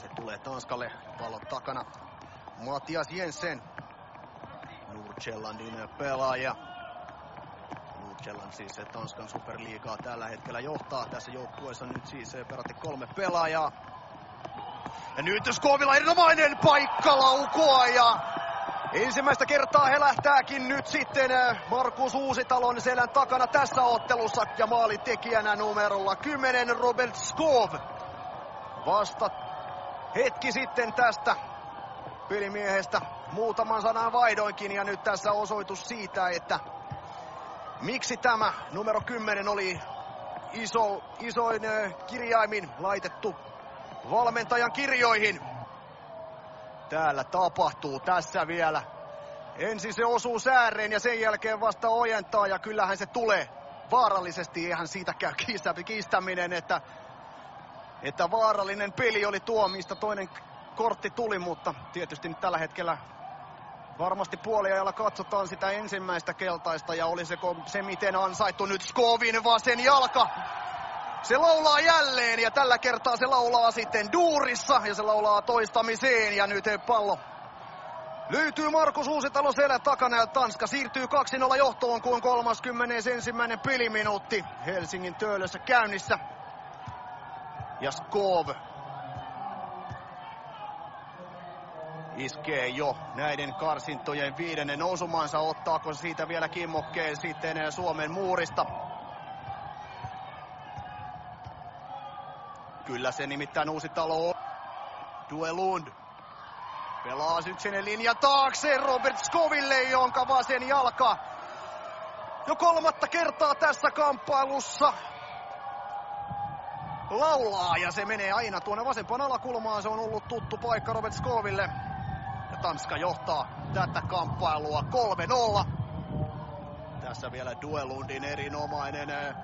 se tulee Tanskalle. Pallon takana Matias Jensen. Nordjellandin pelaaja. Nordjelland siis Tanskan superliigaa tällä hetkellä johtaa. Tässä joukkueessa nyt siis peräti kolme pelaajaa. Ja nyt Skovilla erinomainen paikka laukoa ja ensimmäistä kertaa he lähtääkin nyt sitten Markus Uusitalon selän takana tässä ottelussa ja maalitekijänä numerolla 10 Robert Skov. Vasta hetki sitten tästä pelimiehestä muutaman sanan vaihdoinkin ja nyt tässä osoitus siitä, että miksi tämä numero 10 oli iso, isoin kirjaimin laitettu valmentajan kirjoihin. Täällä tapahtuu tässä vielä. Ensin se osuu sääreen ja sen jälkeen vasta ojentaa ja kyllähän se tulee vaarallisesti. Eihän siitä käy kiistäminen, että, että vaarallinen peli oli tuo, mistä toinen kortti tuli, mutta tietysti nyt tällä hetkellä varmasti puoliajalla katsotaan sitä ensimmäistä keltaista ja olisiko se miten ansaittu nyt Skovin vasen jalka. Se laulaa jälleen ja tällä kertaa se laulaa sitten duurissa ja se laulaa toistamiseen ja nyt pallo löytyy Markus Uusitalo selän takana ja Tanska siirtyy 2-0 johtoon kun 31. peliminuutti Helsingin töölössä käynnissä. Ja Skov iskee jo näiden karsintojen viidennen nousumansa. Ottaako siitä vielä kimmokkeen sitten Suomen muurista? Kyllä se nimittäin uusi talo on. Duelund. Pelaa Syksenen linja taakse Robert Skoville, jonka vasen jalka jo kolmatta kertaa tässä kamppailussa laulaa ja se menee aina tuonne vasempaan alakulmaan. Se on ollut tuttu paikka Robert Skoville. Ja Tanska johtaa tätä kamppailua 3-0. Tässä vielä Duelundin erinomainen. Eh,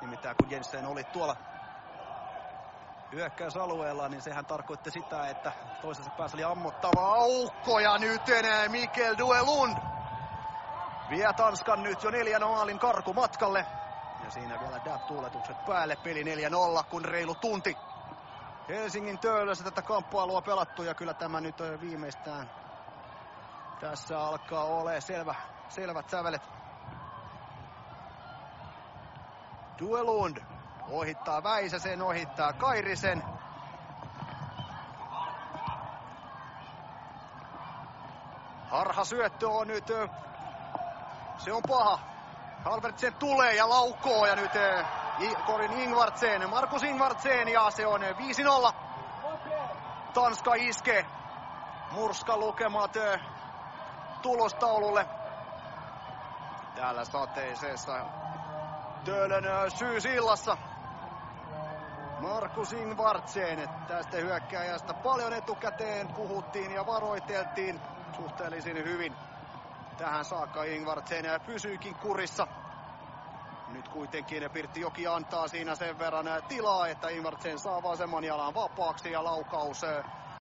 nimittäin kun Jensen oli tuolla hyökkäysalueella, niin sehän tarkoitti sitä, että toisessa päässä oli ammottava aukko ja nyt enää Mikkel Duelund vie Tanskan nyt jo neljän maalin karku matkalle. Ja siinä vielä Dab-tuuletukset päälle, peli 4-0, kun reilu tunti Helsingin töölössä tätä kamppailua pelattu ja kyllä tämä nyt viimeistään tässä alkaa ole selvä, selvät sävelet. Duelund ohittaa Väisäsen, ohittaa Kairisen. Harha syöttö on nyt, se on paha. Halvertsen tulee ja laukoo ja nyt Korin Ingvartsen, Markus Ingvartsen ja se on 5-0. Tanska iskee. Murska lukemat tulostaululle. Täällä sateisessa Töölön syysillassa. Markus Ingvartsen tästä hyökkääjästä paljon etukäteen puhuttiin ja varoiteltiin suhteellisen hyvin. Tähän saakka Ingvartsen pysyykin kurissa. Nyt kuitenkin Pirtti Joki antaa siinä sen verran tilaa, että Ingvartsen saa vasemman jalan vapaaksi ja laukaus